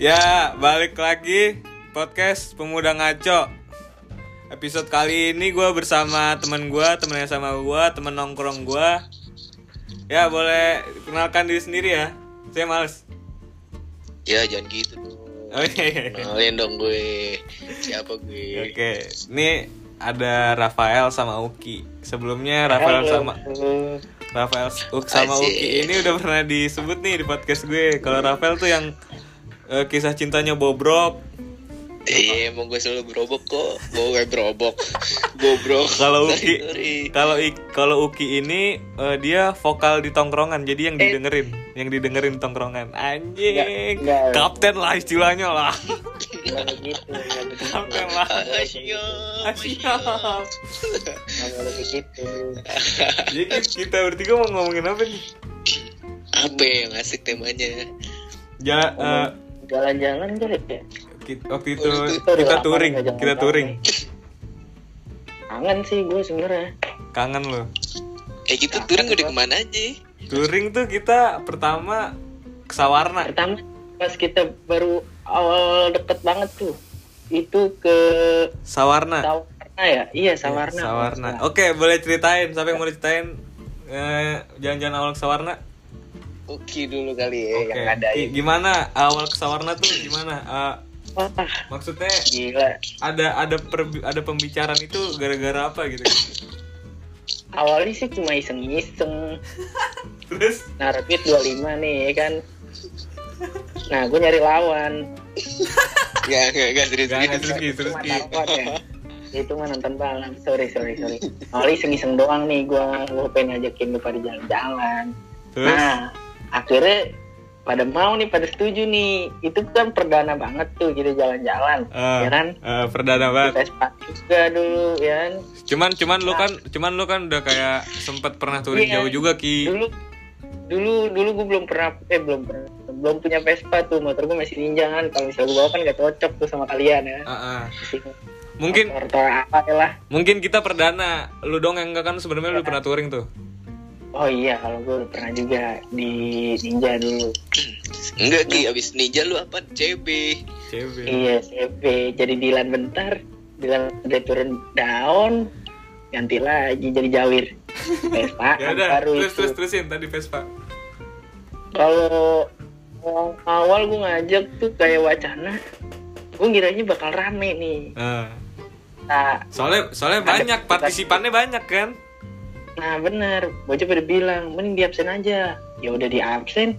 Ya, balik lagi podcast Pemuda Ngaco. Episode kali ini gue bersama teman gue, temennya sama gue, temen nongkrong gue. Ya, boleh kenalkan diri sendiri ya. Saya males. Ya jangan gitu dong. Oh iya, iya. iya. Kenalin dong gue. Siapa gue? Oke, ini ada Rafael sama Uki. Sebelumnya Rafael sama Rafael Uk sama. Uki ini udah pernah disebut nih di podcast gue. Kalau Rafael tuh yang eh, kisah cintanya bobrok. Iya emang gue selalu berobok kok. Gue berobok. Bobrok. Kalau Uki, kalau I- kalau Uki ini eh, dia vokal di tongkrongan, jadi yang didengerin, yang didengerin di tongkrongan. Anjing, Enggak, enggak. kapten lah istilahnya lah, begitu, begitu. kapten. Ah, begitu. Jadi ki- kita bertiga mau ngomongin apa nih? Apa yang asik temanya? Ya, eh, Jalan-jalan kali ya? waktu itu kita touring, jalan-jalan kita touring. Kangen sih gue sebenarnya. Kangen loh. Kayak gitu touring udah ke mana aja? Touring tuh kita pertama ke Sawarna. Pertama pas kita baru awal deket banget tuh. Itu ke Sawarna. Sawarna ya? Iya Sawarna. Sawarna. Oke, boleh ceritain. Siapa yang mau ceritain eh, jalan-jalan awal ke Sawarna? Oke dulu kali ya. Oke. yang ada Ki- Gimana awal ke Sawarna tuh gimana? Eh, Wah maksudnya gila. ada ada per- ada pembicaraan itu gara-gara apa gitu? Awalnya sih cuma iseng-iseng. Terus Naruh duit 25 nih ya kan. Nah gue nyari lawan. Gak, gak, gak serius Gak, gak, serius. terus ya. Itu mah nonton balap. Sorry sorry sorry. Awalnya iseng-iseng doang nih gue. Gue pengen ngajakin lu pada jalan-jalan. Terus Nah, akhirnya pada mau nih, pada setuju nih. Itu kan perdana banget tuh kita jalan-jalan, eh, ya kan? eh, perdana banget. Vespa juga dulu, ya kan? Cuman cuman lu kan cuman lu kan udah kayak sempet pernah touring Iya. jauh juga Ki. Dulu, dulu, dulu gue belum pernah, eh belum pernah, belum punya Vespa tuh. Motor gue masih ninja kan. Kalau misalnya gue bawa kan gak cocok tuh sama kalian ya. Ah. Masih Mungkin motor apa ya lah. mungkin kita perdana. Lu dong yang enggak kan sebenarnya lu pernah touring tuh. Oh iya, kalau gue udah pernah juga di ninja dulu. Enggak Ki, abis ninja lu apa? CB. CB. Iya, CP. Jadi Dilan bentar, Dilan udah turun down, ganti lagi jadi Jawir. Vespa Ya kan udah, baru terus itu. terus terusin tadi Vespa. Kalau awal- gue ngajak tuh kayak wacana, gue kiranya bakal rame nih. Nah, Nah, soalnya soalnya Ada- banyak partisipannya banyak kan? Nah bener, bocah pada bilang, mending di absen aja. Ya udah di absen,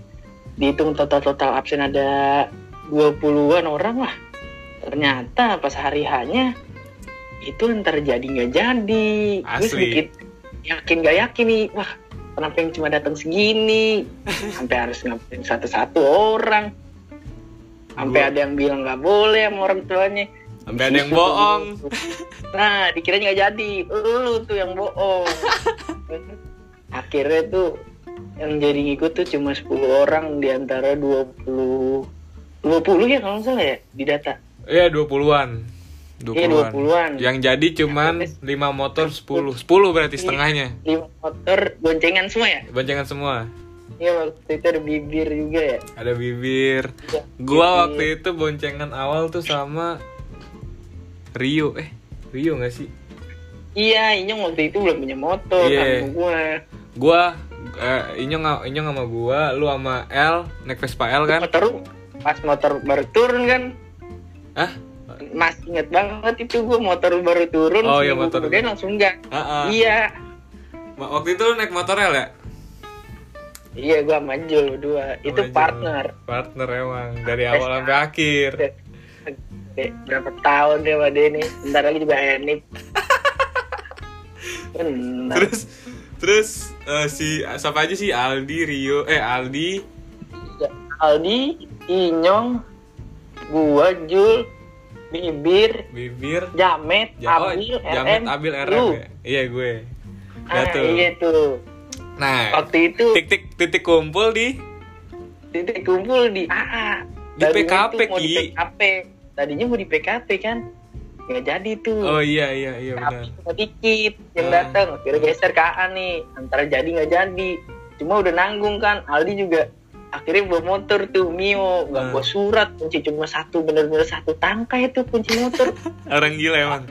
dihitung total-total absen ada 20-an orang lah. Ternyata pas hari hanya itu ntar jadi nggak jadi. Gue Asli. sedikit yakin gak yakin nih, wah kenapa yang cuma datang segini? Sampai harus ngapain satu-satu orang. Sampai ada yang bilang nggak boleh sama orang tuanya. Ada yang bohong. Nah, dikira nggak jadi. Lu tuh yang bohong. Akhirnya tuh yang jadi ngikut tuh cuma 10 orang di antara 20 20 ya kalau nggak salah ya di data. Iya, 20-an. Iya 20-an. 20-an. Yang jadi cuman 5 motor 10. 10 berarti setengahnya. Lima motor boncengan semua ya? Boncengan semua. Iya waktu itu ada bibir juga ya. Ada bibir. Iya, Gua bibir. waktu itu boncengan awal tuh sama Rio. Eh, Rio gak sih? Iya, Inyong waktu itu belum punya motor Iya. sama gua. Gua eh, Inyong Inyong sama gua, lu sama L naik Vespa L kan? Motor pas motor baru turun kan Hah? masih inget banget itu gua motor baru turun Oh, iya, motor. kemudian langsung gas Ah, ah. iya Waktu itu lu naik motor L ya? iya gua sama Jul berdua itu partner Partner emang dari awal sampai akhir. Berapa tahun sama dia nih bentar lagi juga enip benar. Terus terus eh, si siapa aja sih? Aldi, Rio, eh Aldi, Aldi Inyong gua Jul Bibir Bibir, Jamet Ja- oh, Abil Jamet, RM. Abil, RM ya? Iya gue. Ya ah, tuh. iya tuh. Nah, waktu itu titik titik kumpul di? Titik kumpul di AA Di PKP, mau di Ki. PKP tadinya mau di PKP kan. Nggak jadi tuh. Oh iya iya iya benar. tapi cuma dikit yang Ah. datang kira geser ke AA nih. Antara jadi nggak jadi. Cuma udah nanggung kan. Aldi juga akhirnya bawa motor tuh Mio. Nggak Hmm. bawa surat. Kunci cuma satu bener-bener satu tangkai itu kunci motor. Orang gila emang.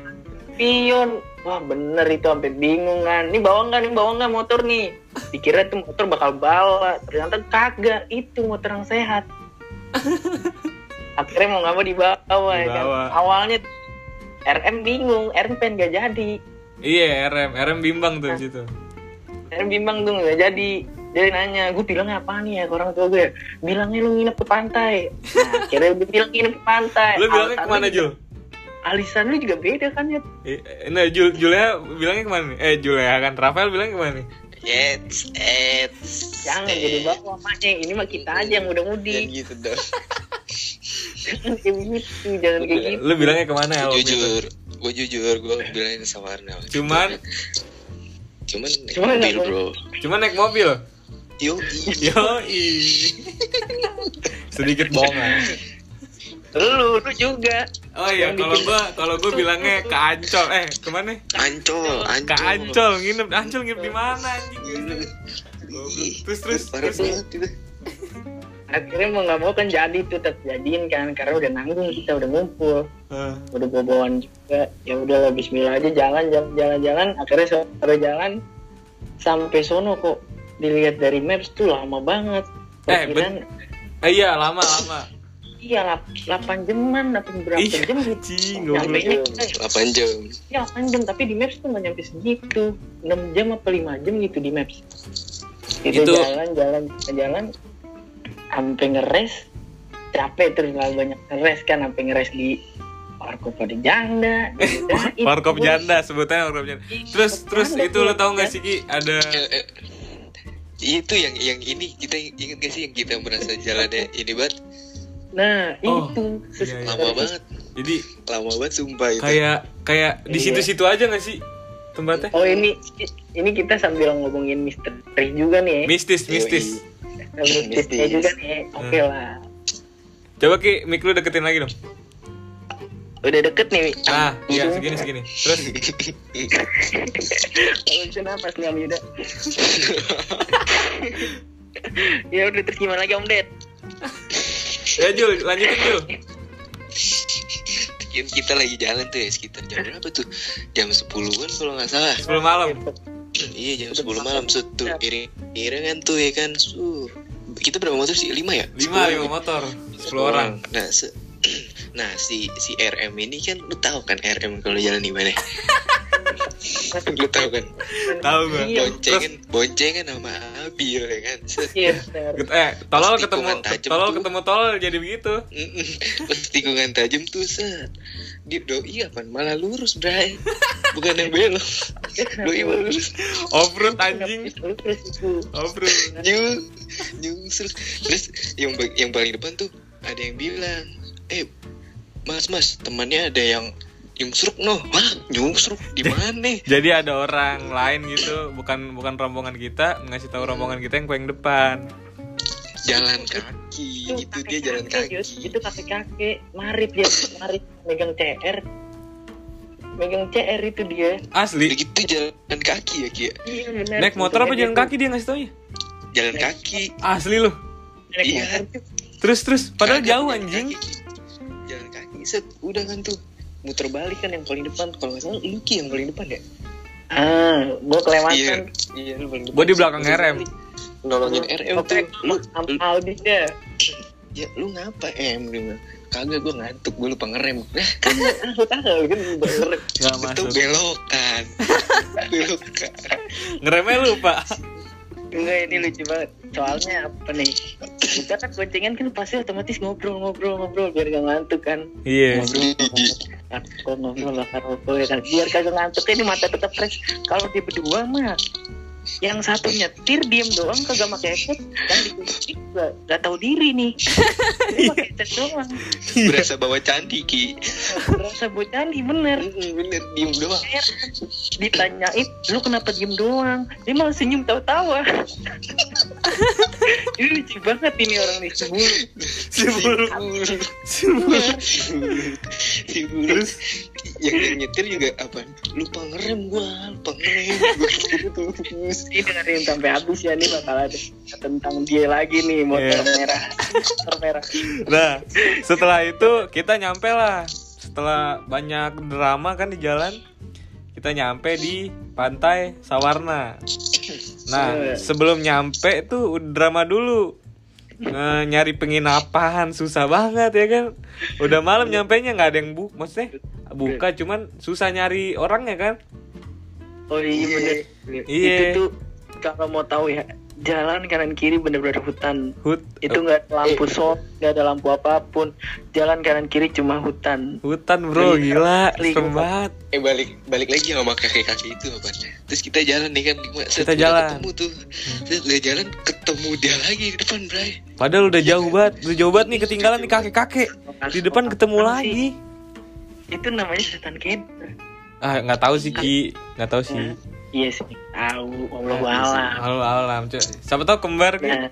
pion. Wah bener itu sampai bingung kan. Ini bawa nggak nih bawa nggak motor nih? Dikira tuh motor bakal bawa. Ternyata kagak. Itu motor yang sehat akhirnya mau nggak mau dibawa, ya kan awalnya RM bingung RM pengen gak jadi Iya, RM, RM bimbang tuh situ. RM bimbang tuh gak jadi dia nanya gue bilangnya apa nih ya ke orang tua gue bilangnya lu nginep ke pantai nah, akhirnya gue bilang nginep ke pantai Lu bilangnya Alasan ke mana Jul? alisan lu juga beda kan ya Eh, Nah, Jul, Julia bilangnya ke mana nih? Eh, Julia kan Rafael bilangnya ke mana nih? Eits, eits. jangan jadi bawa maknya ini mah kita aja yang udah Jangan mudik gitu dong. kayak gitu jangan kayak gitu Lu bilangnya ke mana ya? jujur, gue jujur, gue bilangin sama Arnel. Cuman, cuman naik Cuman mobil nggak bro. cuman naik mobil. Yo, Yo, sedikit bohongan. lu lu juga Oh iya, kalau gua kalau gua bilangnya ke Ancol. Eh, ke mana? ancol, Ke ancol. Ancol, nginep. Ancol nginep di mana anjing? Terus terus terus. Akhirnya mau nggak mau kan jadi tuh tetap jadiin kan. Karena udah nanggung kita udah ngumpul. Eh, udah bobon juga. Ya udahlah Bismillah aja. Jalan jalan jalan jalan. Akhirnya sore jalan sampai sono kok. Dilihat dari maps tuh lama banget. Eh, Perkiraan eh, iya, lama lama. iya lap, 8 jaman 8 berapa Iya, jam gitu. Nyampe kita 8 jam. ya 8 jam. Tapi di maps tuh nggak nyampe segitu. 6 jam apa 5 jam gitu di maps. Itu, Itu- jalan jalan jalan sampai ngeres capek terus banyak ngeres kan sampai ngeres di warkop pada janda. Itu Warkop janda sebutannya warkop janda. Terus terus Janda itu lo tau gak kan? sih Ki ada Eh, eh, itu yang yang ini kita inget gak sih yang kita merasa jalannya ini banget nah Oh, itu iya, iya. lama banget jadi lama banget sumpah itu kayak kayak di Iya. situ-situ aja gak sih tempatnya? oh ini ini kita sambil ngomongin misteri juga nih ya. Mistis, Yoi. mistis. Mistis. juga nih oke Hmm. lah Coba Ki, mic lu deketin lagi dong. udah deket nih Nah, iya Hidung. segini segini. Terus kalau bisa napas nih Om Yuda ya udah terus gimana lagi Om Ded ya Jul, lanjutin Jul. Kita lagi jalan tuh ya sekitar jam berapa tuh jam 10-an kalau nggak salah 10 malam. Iya jam 10 malam tuh iring iringan tuh ya kan? Su kita berapa motor sih? Lima ya? 5 5 motor. 10 orang. nah se nah si si RM ini kan lu tahu kan RM kalau jalan di mana lu tahu kan Tahu gua. Iya. boncengan boncengan sama Abil ya kan iya. Eh, tolol ketemu tolol tuh. ketemu tolol jadi begitu. Pas tikungan tajam tuh set dia doi apa malah lurus bray bukan yang belok doi malah lurus road anjing. Road. nyung nyungsruk terus yang yang paling depan tuh ada yang bilang eh mas mas temannya ada yang nyungsruk no wah nyungsruk di mana Jadi ada orang lain gitu, bukan bukan rombongan kita, ngasih tahu rombongan kita yang paling depan. jalan kaki itu dia jalan kaki. Yus. itu kakek kakek marit dia marit megang CR megang CR itu dia. Asli. begitu jalan kaki ya Kia iya benar. Naik motor apa jalan kaki dia ngasih taunya? jalan kaki. Asli naik Iya. Terus terus. Padahal jauh anjing. kaki, jalan kaki set. Udah kan tuh muter balik kan yang paling depan. Kalau nggak salah Lucky yang paling depan ya? Ah gua iya kelewatan. Iya lu paling depan. Gua di belakang RM. nolongin RM tuh. Oke, lu sama Aldi deh ya lu ngapa em bilang kagak gue ngantuk gue lupa ngerem. Kan aku tahu kan Gak itu masuk. belokan. Belokan. Ngeremnya lupa. enggak ini lucu banget soalnya apa nih kita kan goncengan kan pasti otomatis ngobrol-ngobrol-ngobrol biar gak ngantuk kan Iya. Kok ngobrol bakar rokok ya kan biar kagak ngantuk ini mata tetap fresh kalau dia berdua mah yang satu nyetir diem doang kagak pakai headset yang dikunci gak, gak tahu diri nih. Dia pakai headset doang. Berasa bawa candi ki. Berasa bocandi bener. Mm, bener diem doang. ditanyain lu kenapa diem doang? Dia malah senyum tawa-tawa. Ini lucu banget ini orang nih si buruk Terus yang yang nyetir juga apa lupa ngerem gua lupa ngerem gitu ini dengerin sampai habis ya nih bakal ada tentang dia lagi nih motor Iya. merah motor merah Nah, setelah itu kita nyampe lah. Setelah banyak drama kan di jalan, kita nyampe di pantai Sawarna. Nah, sebelum nyampe tuh drama dulu. Nge- nyari penginapan susah banget ya kan. Udah malam nyampe nya nggak ada yang buka, maksudnya buka cuman susah nyari orangnya kan. oh iya bener Iya. itu tuh kalau mau tahu ya jalan kanan kiri bener-bener hutan. Hut itu nggak ada lampu sol nggak ada lampu apa pun. Jalan kanan kiri cuma hutan. Hutan bro Iya. gila. serem banget. eh balik balik lagi sama kakek kakek itu apa terus kita jalan nih kan lima set, Kita jalan. ketemu tuh. Set, udah jalan ketemu dia lagi di depan Bray. Padahal udah jauh banget, udah jauh banget nih ketinggalan nih kakek-kakek. Di depan ketemu lagi. itu namanya setan ken Ah, nggak tahu sih Ki, nggak tahu sih. iya sih tahu Allah alam Halo alam, cuy. Siapa tahu kembar Ki. nah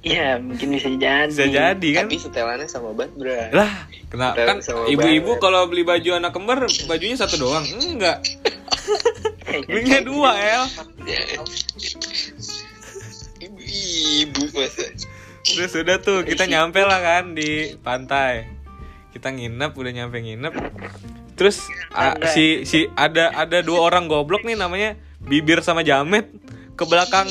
Iya mungkin bisa jadi Bisa jadi kan? tapi setelannya sama banget Bray Lah, kenapa kan ibu-ibu kalau beli baju anak kembar bajunya satu doang? Enggak. Belinya dua, El. Ya. ibu ibu masa Terus udah tuh kita nyampe lah kan di pantai. Kita nginep, udah nyampe nginep. Terus a- si si ada ada dua orang goblok nih namanya Bibir sama Jamet ke belakang.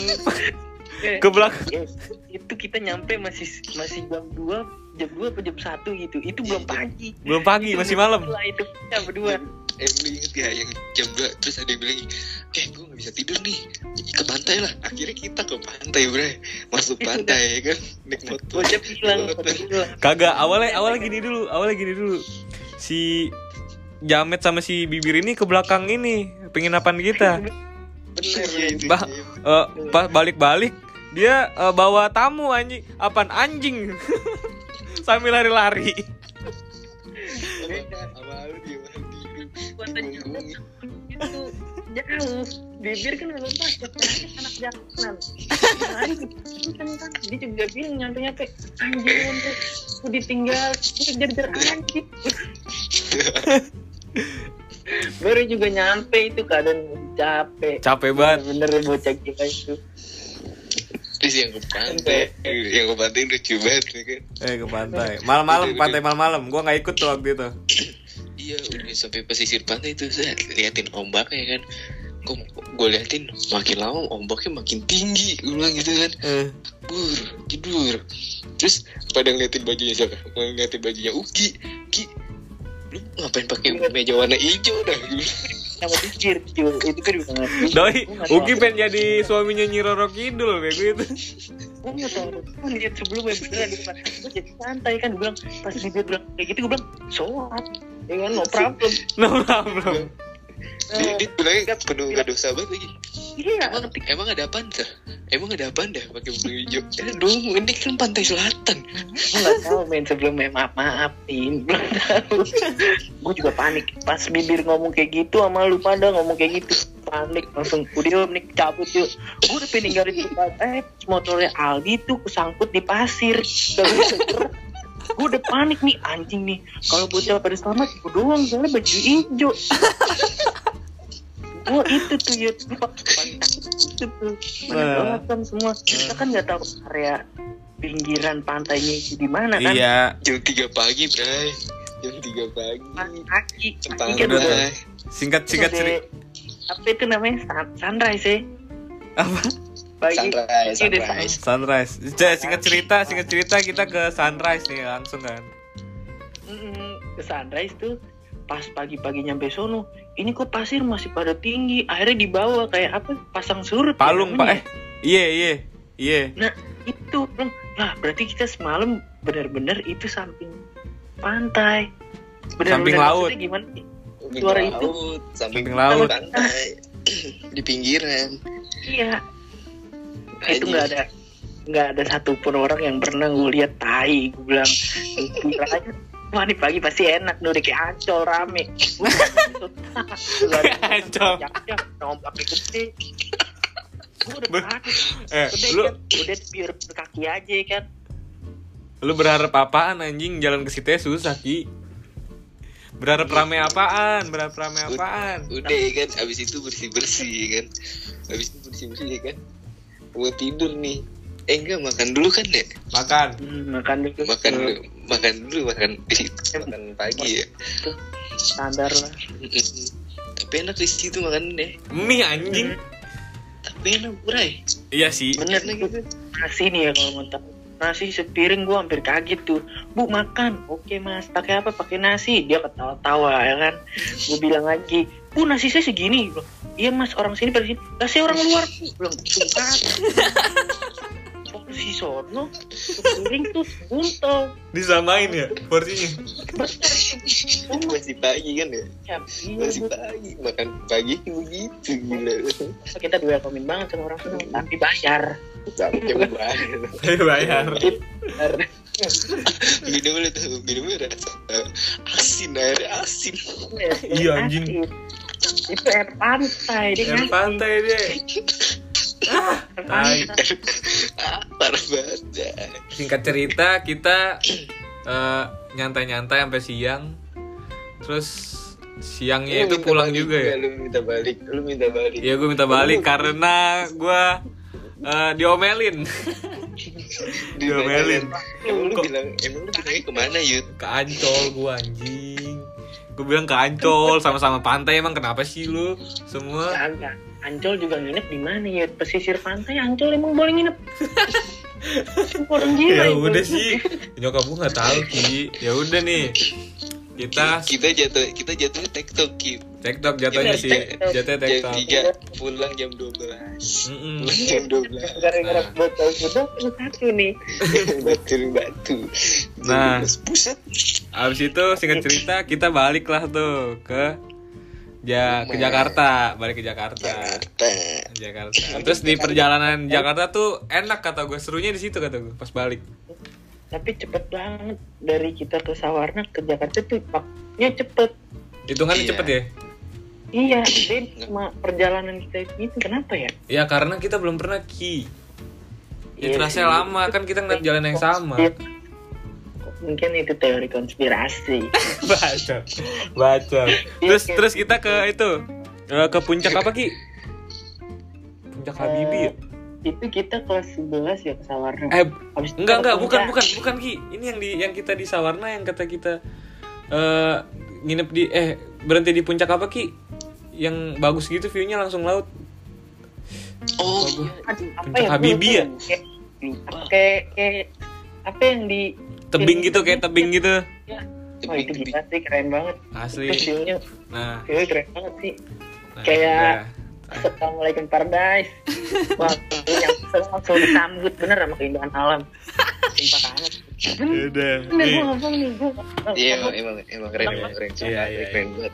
Ke belakang. Ya, itu kita nyampe masih masih jam 2 jam 2 apa jam 1 gitu. Itu belum pagi. Belum pagi masih malam. Setelah itu kita berdua. Eh inget ya yang jam 2 terus ada yang bilang eh gue gak bisa tidur nih. Ke pantai lah. Akhirnya kita ke pantai Bray masuk pantai ya kan? Naik motor. Bilang kagak awalnya awalnya gini dulu awalnya gini dulu. Si Jamet sama si Bibir ini ke belakang ini penginapan kita bener ya itu bah eh, pas balik-balik dia eh, bawa tamu anjing. Apaan anjing? Sambil lari-lari. Jauh bibir kan belum masuk anak jalanan Anjing, kan kan dia juga bilang nyampe nyampe anjing. Tuh ditinggal dia jadi anjing baru juga nyampe itu keadaan capek. Capek banget. Bener bocah kita itu. Terus yang ke pantai yang ke pantai lucu banget ya kan? Eh ke pantai. Malam-malam pantai malam-malam. Gua nggak ikut tuh waktu itu. Iya udah sampai pesisir pantai itu saya liatin ombaknya kan? Gue liatin makin lama ombaknya makin tinggi gue bilang gitu kan? Eh, bur tidur. Terus pada ngeliatin bajunya siapa? Ngeliatin bajunya Uki. Ki lu ngapain pakai meja warna hijau dah? Sama pikir itu kan juga doi Uki pengen jadi suaminya Nyi Roro Kidul kayak gitu. Gue nggak tahu. Gue lihat sebelumnya beneran di depan gue jadi santai kan gue bilang pas bibir bilang kayak gitu gue bilang sholat ya kan no problem. No problem dia, dia bilangnya penuh gak dosa banget lagi. Iya. Emang emang ada apa dah emang ada apa dah pakai baju hijau? Eh dong ini kan pantai selatan. Nggak tahu main sebelumnya maaf maafin. Belum tahu. Gue juga panik. Pas bibir ngomong kayak gitu sama lu pada ngomong kayak gitu. Panik langsung udah nih cabut yuk. Gue udah pengen ninggalin tempat. Eh motornya Aldi tuh kesangkut di pasir. Gue udah panik nih anjing nih. Kalau bocah pada selamat gue doang. Soalnya baju hijau gue itu tuh ya itu tuh Nah. kan semua. Kita kan nggak tahu area pinggiran pantainya itu di mana kan. Iya. Jam 3 pagi bray. Jam 3 pagi. Pagi. Bray. singkat singkat cerita apa itu namanya? Sun- sunrise ya apa? Pagi. Sunrise Iya, sunrise. Sunrise. Cek, singkat cerita singkat cerita kita ke sunrise nih langsung kan. Mm, ke sunrise tuh pas pagi-pagi nyampe sono ini kok pasir masih pada tinggi akhirnya dibawa kayak apa pasang surut ya palung pak namanya. eh iya iya iya nah itu lah berarti kita semalam benar-benar itu samping pantai Samping laut. gimana Samping suara itu. laut, samping Samping laut. pantai di pinggiran iya itu nggak ada nggak ada satupun orang yang pernah gue lihat tai gue bilang kira aja wah nih pagi pasti enak. Nih udah kayak ancol rame. Ancol. ombaknya gede. Gue udah panik eh udah lu kan udah biar kaki aja kan. Lu berharap apaan anjing? Jalan ke situ susah ki. Berharap rame apaan? Berharap rame apaan? udah ya kan? Abis itu bersih bersih kan? Abis itu bersih bersih kan? Mau tidur nih. Eh enggak makan dulu kan ya Makan. Hmm, makan dulu. Makan dulu makan dulu makan di situ makan pagi ya. Standar lah. Tapi enak di situ makan deh Mie anjing. tapi enak bray. Iya sih. bener gitu nasi nih ya kalau mau tahu nasi sepiring gua hampir kaget tuh. Bu makan. Oke mas. Pakai apa? Pakai nasi. Dia ketawa-tawa ya kan? Gue bilang lagi bu nasi saya segini. Iya mas. Orang sini pada sini. Nasi orang luar. Bu belum porsi sono sepiring tuh buntel Disamain ya porsinya. masih pagi kan ya iya masih pagi makan pagi begitu gila kita welcomein banget sama orang sana tapi bayar sampai bayar bayar. Bayar. minumnya tuh minumnya rasa asin air asin Iya, anjing. itu air pantai Air pantai deh. Ah, parah banget ya. Singkat cerita kita eh, nyantai-nyantai sampai siang. Terus siangnya Lu itu pulang balik juga ya. lu minta balik lu minta balik Iya gue minta balik karena gue eh, diomelin diomelin emang lu Kok- bilang emang lu bilangnya ke mana yud ke Ancol gue anjing. Gue bilang ke Ancol sama-sama pantai emang kenapa sih lu semua? Ancol juga nginep di mana ya? Pesisir pantai Ancol emang boleh nginep. Orang gila. Ya udah sih, nyokap gue nggak tahu ki. Ya udah nih, kita kita jatuh kita jatuhnya tektok ki TikTok jatuhnya sih, jatuhnya jam TikTok. tiga pulang jam dua belas pulang jam dua belas Gara-gara botol sudah satu nih. batu batu Nah. pusat Abis itu singkat cerita kita balik lah tuh ke ja ke Jakarta, balik ke Jakarta. Jakarta Jakarta. Terus di perjalanan Jakarta tuh enak kata gue, serunya di situ kata gue pas balik. Tapi cepet banget dari kita ke Sawarna ke Jakarta tuh waktunya cepet. Hitungannya Iya. cepet ya? Iya, Ben cuma perjalanan kita itu kenapa ya? Ya karena kita belum pernah ki. Ya Iya terasa lama kan kita ngeliat jalan yang sama. Iya. Mungkin itu teori konspirasi. baca baca terus Iya, terus kita ke itu eh, ke puncak apa ki puncak Habibie ya? itu kita kelas 11 ya ke Sawarna. eh Habis enggak enggak bukan bukan bukan ki ini yang di yang kita di Sawarna yang kata kita eh nginep di eh berhenti di puncak apa ki yang bagus gitu viewnya langsung laut oh Bagus. Aduh, apa Puncak ya? Habibie ya? Kayak, kayak apa yang di tebing gitu kayak tebing gitu Oh itu gila sih keren banget. asli Itu view-nya nah, view keren banget sih. nah Kayak- udah. Assalamualaikum paradise. Wah, itu yang langsung disambut bener sama keindahan alam. Sumpah banget. Bener, udah bener gue ngomong nih. Gua, iya emang emang emang keren emang keren Iya, iya, keren banget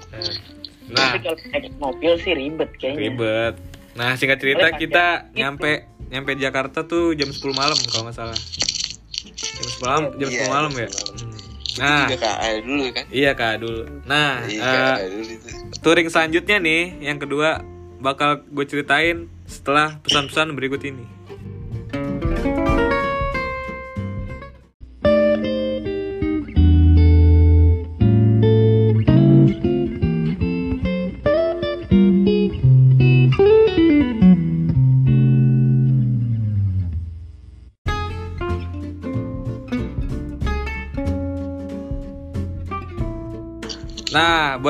nah Tapi kalau naik mobil sih ribet kayaknya. ribet nah singkat cerita kita nyampe nyampe di Jakarta tuh jam 10 malam kalau nggak salah jam 10 malam jam 10 Iya, malam jam ya? 10 malam. Hmm. nah. juga KA dulu kan? Iya kak dulu nah iya eh, KA dulu itu. touring selanjutnya nih yang kedua bakal gue ceritain setelah pesan-pesan berikut ini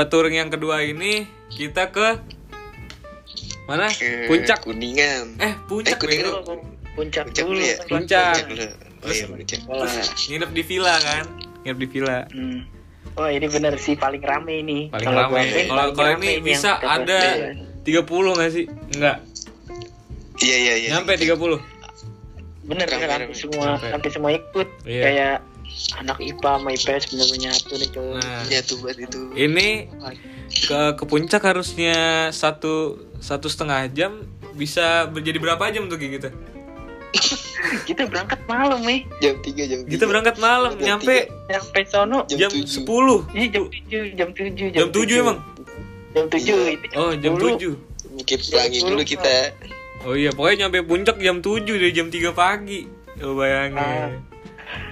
buat touring yang kedua ini kita ke mana? Ke Puncak. kuningan Eh, puncak Eh, Kuningan. Puncak, Puncak dulu. ya? Puncak. dulu oh iya puncak. Nginep di villa kan? Nginep di villa. Hmm. Wah ini bener sih paling rame ini. Paling Kalau rame. Kalau kalau ini bisa ada pastikan. 30 nggak sih? Enggak. iya iya iya Nyampe 30. Bener Rame, bener hampir semua Sampai. hampir semua ikut. Iya. Kayak anak IPA sama IPS bener-bener nyatu nih cowok. Nah, tuh buat itu ini ke ke puncak harusnya satu satu setengah jam bisa berjadi berapa jam tuh kayak gitu? Kita berangkat malam nih. jam 3 jam 3 Kita berangkat malam, Jam nyampe Sampai sono Jam jam tujuh. 10. Iya jam 7, jam 7, Jam 7 emang? Jam 7 Iya. itu. Oh, jam 10. 7. mikir pelangi dulu kita Oh iya, pokoknya nyampe puncak jam 7 dari jam 3 pagi. Oh, bayangin.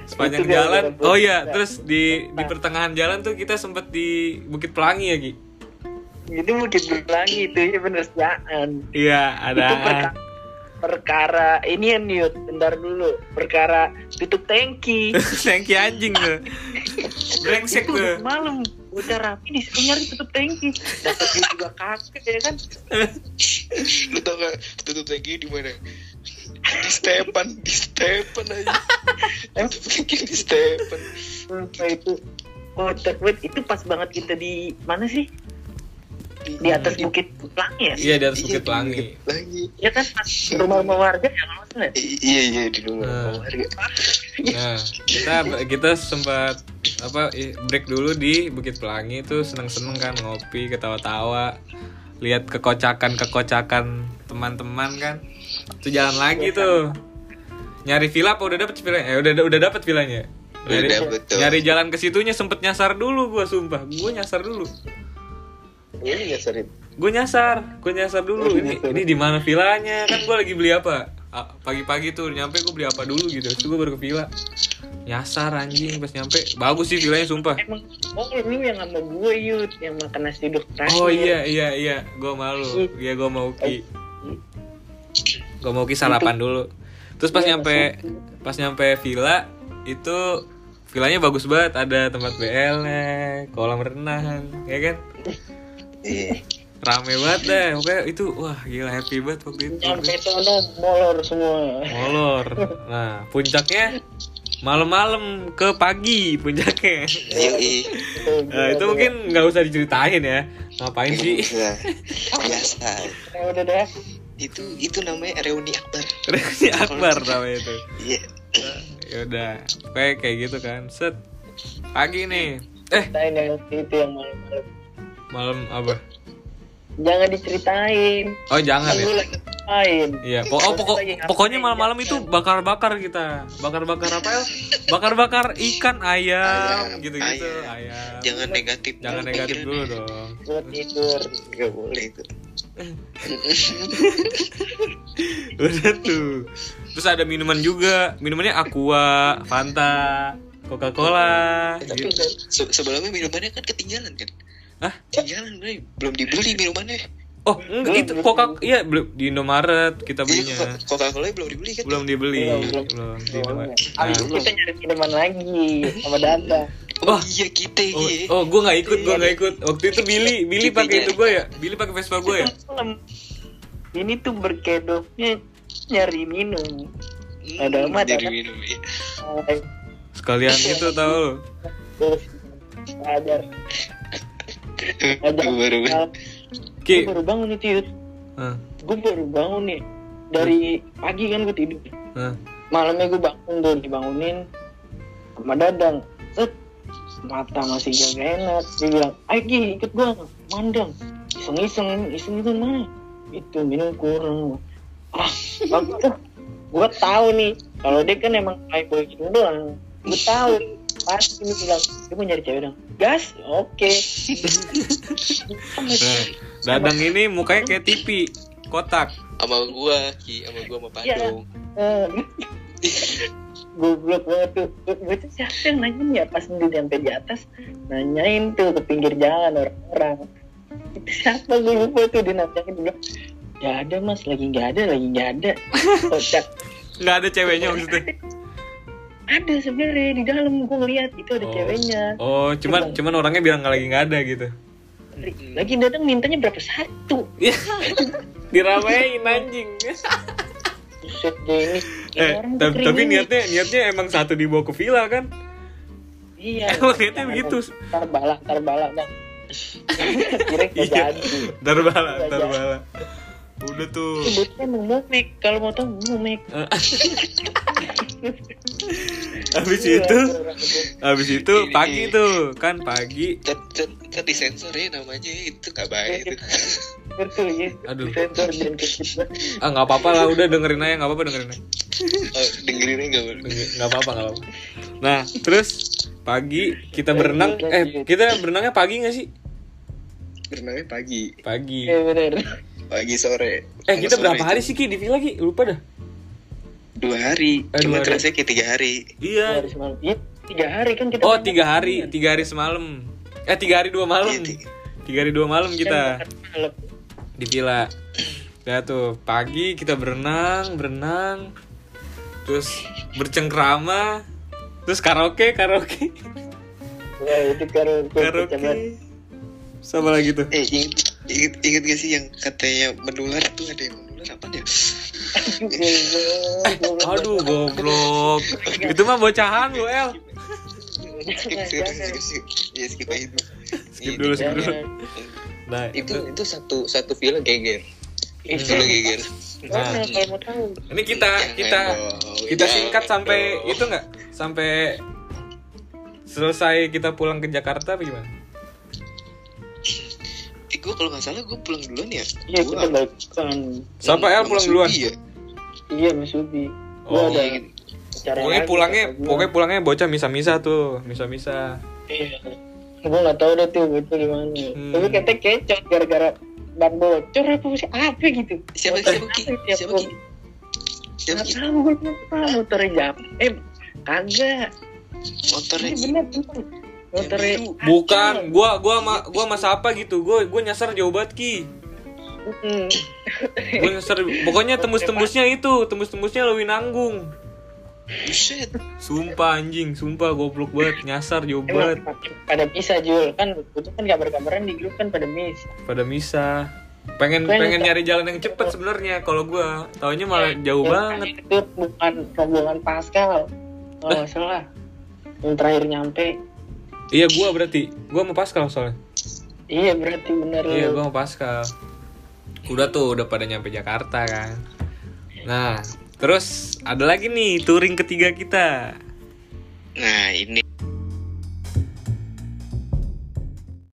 Sepanjang Itu dia jalan. oh iya buka. terus di di pertengahan jalan tuh kita sempet di Bukit Pelangi ya Ki itu bukit pelangi itu ya bener siaan iya itu ada perka- perkara ini ya Newt bentar dulu. Perkara tutup tangki. Tangki anjing tuh brengsek itu tuh malam udah rapi disuruh nyari tutup tangki. Dapat juga kakek ya kan? Lu tau gak tutup tangki di mana? Di Stepan, di Stepan aja. Tutup tangki di Stepan. Sumpah itu kocak banget itu pas banget kita di mana sih di atas bukit pelangi ya iya di atas Iya, Bukit di Pelangi Bukit Pelangi. ya kan pas rumah-rumah warga ya ya? I- Iya iya di rumah Nah. warga. Nah, kita kita sempat apa break dulu di Bukit Pelangi itu seneng-seneng kan ngopi, ketawa-tawa, lihat kekocakan-kekocakan teman-teman kan. Itu jalan lagi tuh. Nyari villa apa udah dapet villanya? Eh udah udah dapet villanya. Udah Nyari, dapet tuh. nyari jalan ke situnya sempet nyasar dulu gua sumpah. Gua nyasar dulu. Ini ya sering. Gue nyasar, gue nyasar dulu. Ini ini di mana villanya? Kan gue lagi beli apa? Ah, Pagi-pagi tuh nyampe gue beli apa dulu gitu. Terus gue baru ke villa. Nyasar anjing pas nyampe. Bagus sih villanya sumpah. Emang oh lu yang sama gue Yud yang makan nasi uduk terakhir. Oh iya iya iya, gue malu. Iya gue mau ki. Gue mau ki sarapan dulu. Terus pas nyampe pas nyampe. villa itu villanya bagus banget. Ada tempat BL nya kolam renang ya kan? Iya. rame banget deh. Pokoknya itu wah gila happy banget waktu itu. Nyampe sono molor semua. molor. Nah puncaknya malam-malam ke pagi puncaknya. Nah, itu mungkin nggak usah diceritain ya. Ngapain sih? Nah, biasa. Ya udah deh. Itu itu namanya reuni akbar. reuni akbar namanya itu Iya. ya udah kayak kayak gitu kan set pagi nih eh Ceritain yang itu yang malam-malam. malam apa Jangan diceritain. oh jangan ya main. Iya, pok oh, pokok pokoknya malam-malam itu bakar-bakar kita. Bakar-bakar apa ya? Bakar-bakar ikan, ayam, Ayam, gitu-gitu, ayam. ayam. Jangan negatif. Jangan negatif dulu dong. Buat tidur. Gak boleh itu. Udah tuh. Terus ada minuman juga. Minumannya Aqua, Fanta, Coca-Cola, Tapi gitu. se- sebelumnya minumannya kan ketinggalan kan? Hah? Ketinggalan Bray. belum dibeli minumannya. Oh, enggak itu Coca iya belum di Indomaret kita belinya. Iya, Coca-Cola belum dibeli kan? Belum dibeli, Belum, belum. belum di Indomaret. Abis Nah. itu kita nyari minuman lagi sama Dada. Oh, Wah. iya kita Oh, iya. oh gue nggak ikut, gue nggak ikut. Waktu itu Billy, Billy pakai itu gue ya, Billy pakai Vespa gue ya. Ini tuh berkedoknya nyari minum. Hmm, ada amat, dari ada. minum iya. Eh, Sekalian itu tahu. Terus ajar. Ajar. baru Gue Ki, baru bangun Yud. Hah, Gue baru bangun nih. Dari pagi kan gue tidur. Malamnya gue bangun tuh dibangunin sama Dadang. Set. Mata masih gak enak. Dia bilang, ayo Ki ikut gue. Mandang. Iseng-iseng. Iseng-iseng mana? Itu minum kurang. Ah, bagus. Gue tahu nih. Kalau dia kan emang kayak boy gitu doang. Gue tahu. Pasti ini bilang, dia mau nyari cewek dong. Gas? Oke. Nah, Dadang ini mukanya kayak TV, kotak. sama gua Ki. Sama gua sama Iya. Padung Eh, goblok banget tuh. Gue tuh siapa yang nanyain ya? Pas udah sampai di atas nanyain tuh ke pinggir jalan orang-orang itu siapa? Gue lupa tuh dia nanyain. Dia bilang ya ada mas. Lagi nggak ada lagi nggak ada. Kocak Nggak ada ceweknya maksudnya. ada sebenarnya di dalam gue ngeliat. Itu ada Oh. ceweknya. Oh, cuman cuman orangnya bilang nggak lagi nggak ada gitu. Lagi datang mintanya berapa satu Ya, diramein anjing. Buset deh ini, ini Eh, tapi, tapi niatnya niatnya emang satu dibawa ke villa kan? iya Emang niatnya begitu. ntar balak ntar balak bang Iya. jadi Ntar bala, ntar bala. Udah tuh. Sebutnya mumek kalau mau tahu mumek. Habis Iya, itu, habis itu pagi tuh kan pagi. kan disensor ya namanya itu gak baik itu Betul ya. Aduh. Ah nggak apa-apa lah, udah dengerin aja nggak apa-apa dengerin aja. oh, dengerinnya gak boleh Denger- nggak apa-apa nggak apa-apa. Nah terus pagi kita berenang, eh kita berenangnya pagi nggak sih? berenangnya pagi Pagi. Iya pagi sore Eh kita Sore berapa itu. hari sih ki di villa ki? Lupa dah. Dua hari Eh, cuma terasa kayak tiga hari Iya. hari semalam. Iya, tiga hari kan kita. Oh tiga hari, tiga hari semalam. Eh tiga hari dua malam. Iya, tiga. Tiga hari dua malam Kan kita di villa. Ya tuh pagi kita berenang, berenang, terus bercengkrama, terus karaoke, karaoke, Wah itu karaoke. Karaoke. Sama lagi tuh. eh inget, inget, inget gak sih yang katanya menular tuh ada yang apa ya Aduh goblok. Itu mah bocahan lu El. skip skip skip skip ya skip aja itu Skip dulu, skip dulu. Nah, itu itu satu satu villa geger itu geger Mana kalau mau tahu? ini kita kita kita singkat sampai itu nggak sampai selesai kita pulang ke Jakarta apa gimana? Eh, gue kalau nggak salah gue pulang duluan ya Iya kita balik kan. Siapa El pulang duluan? ya? Iya Mas Ubi. Oh, Gua ada iya. acara Pokoknya pulangnya kata gua. pokoknya pulangnya bocah misa-misa tuh, misa-misa. Iya. Gue nggak tahu deh tuh itu gimana. Hmm. Tapi katanya kecot gara-gara ban bocor apa sih apa gitu. siapa Motor siapa ki siapa ki siapa ki tahu gue lupa motornya jam. Eh kagak. motornya Ki. bener bener. Biru. Bukan, gua gua sama gua sama siapa gitu. Gua gua nyasar jauh banget Ki. Hmm. Gua nyasar pokoknya tembus-tembusnya itu, tembus-tembusnya Lewi Nanggung. buset Sumpah anjing, sumpah goblok banget, nyasar jauh banget pada bisa Jul kan itu kan kabar-kabaran di grup kan pada bisa. pada misa. Pengen Gua pengen nyari jalan yang cepet sebenarnya kalau gua. Taunya malah jauh Yang banget. Itu bukan rombongan Pascal. Kalau nggak salah. Yang terakhir nyampe. Iya gua berarti. Gua mau Pascal soalnya. Iya berarti bener Iya, gua mau Pascal. Udah tuh, udah pada nyampe Jakarta kan. Nah, terus ada lagi nih touring ketiga kita. nah ini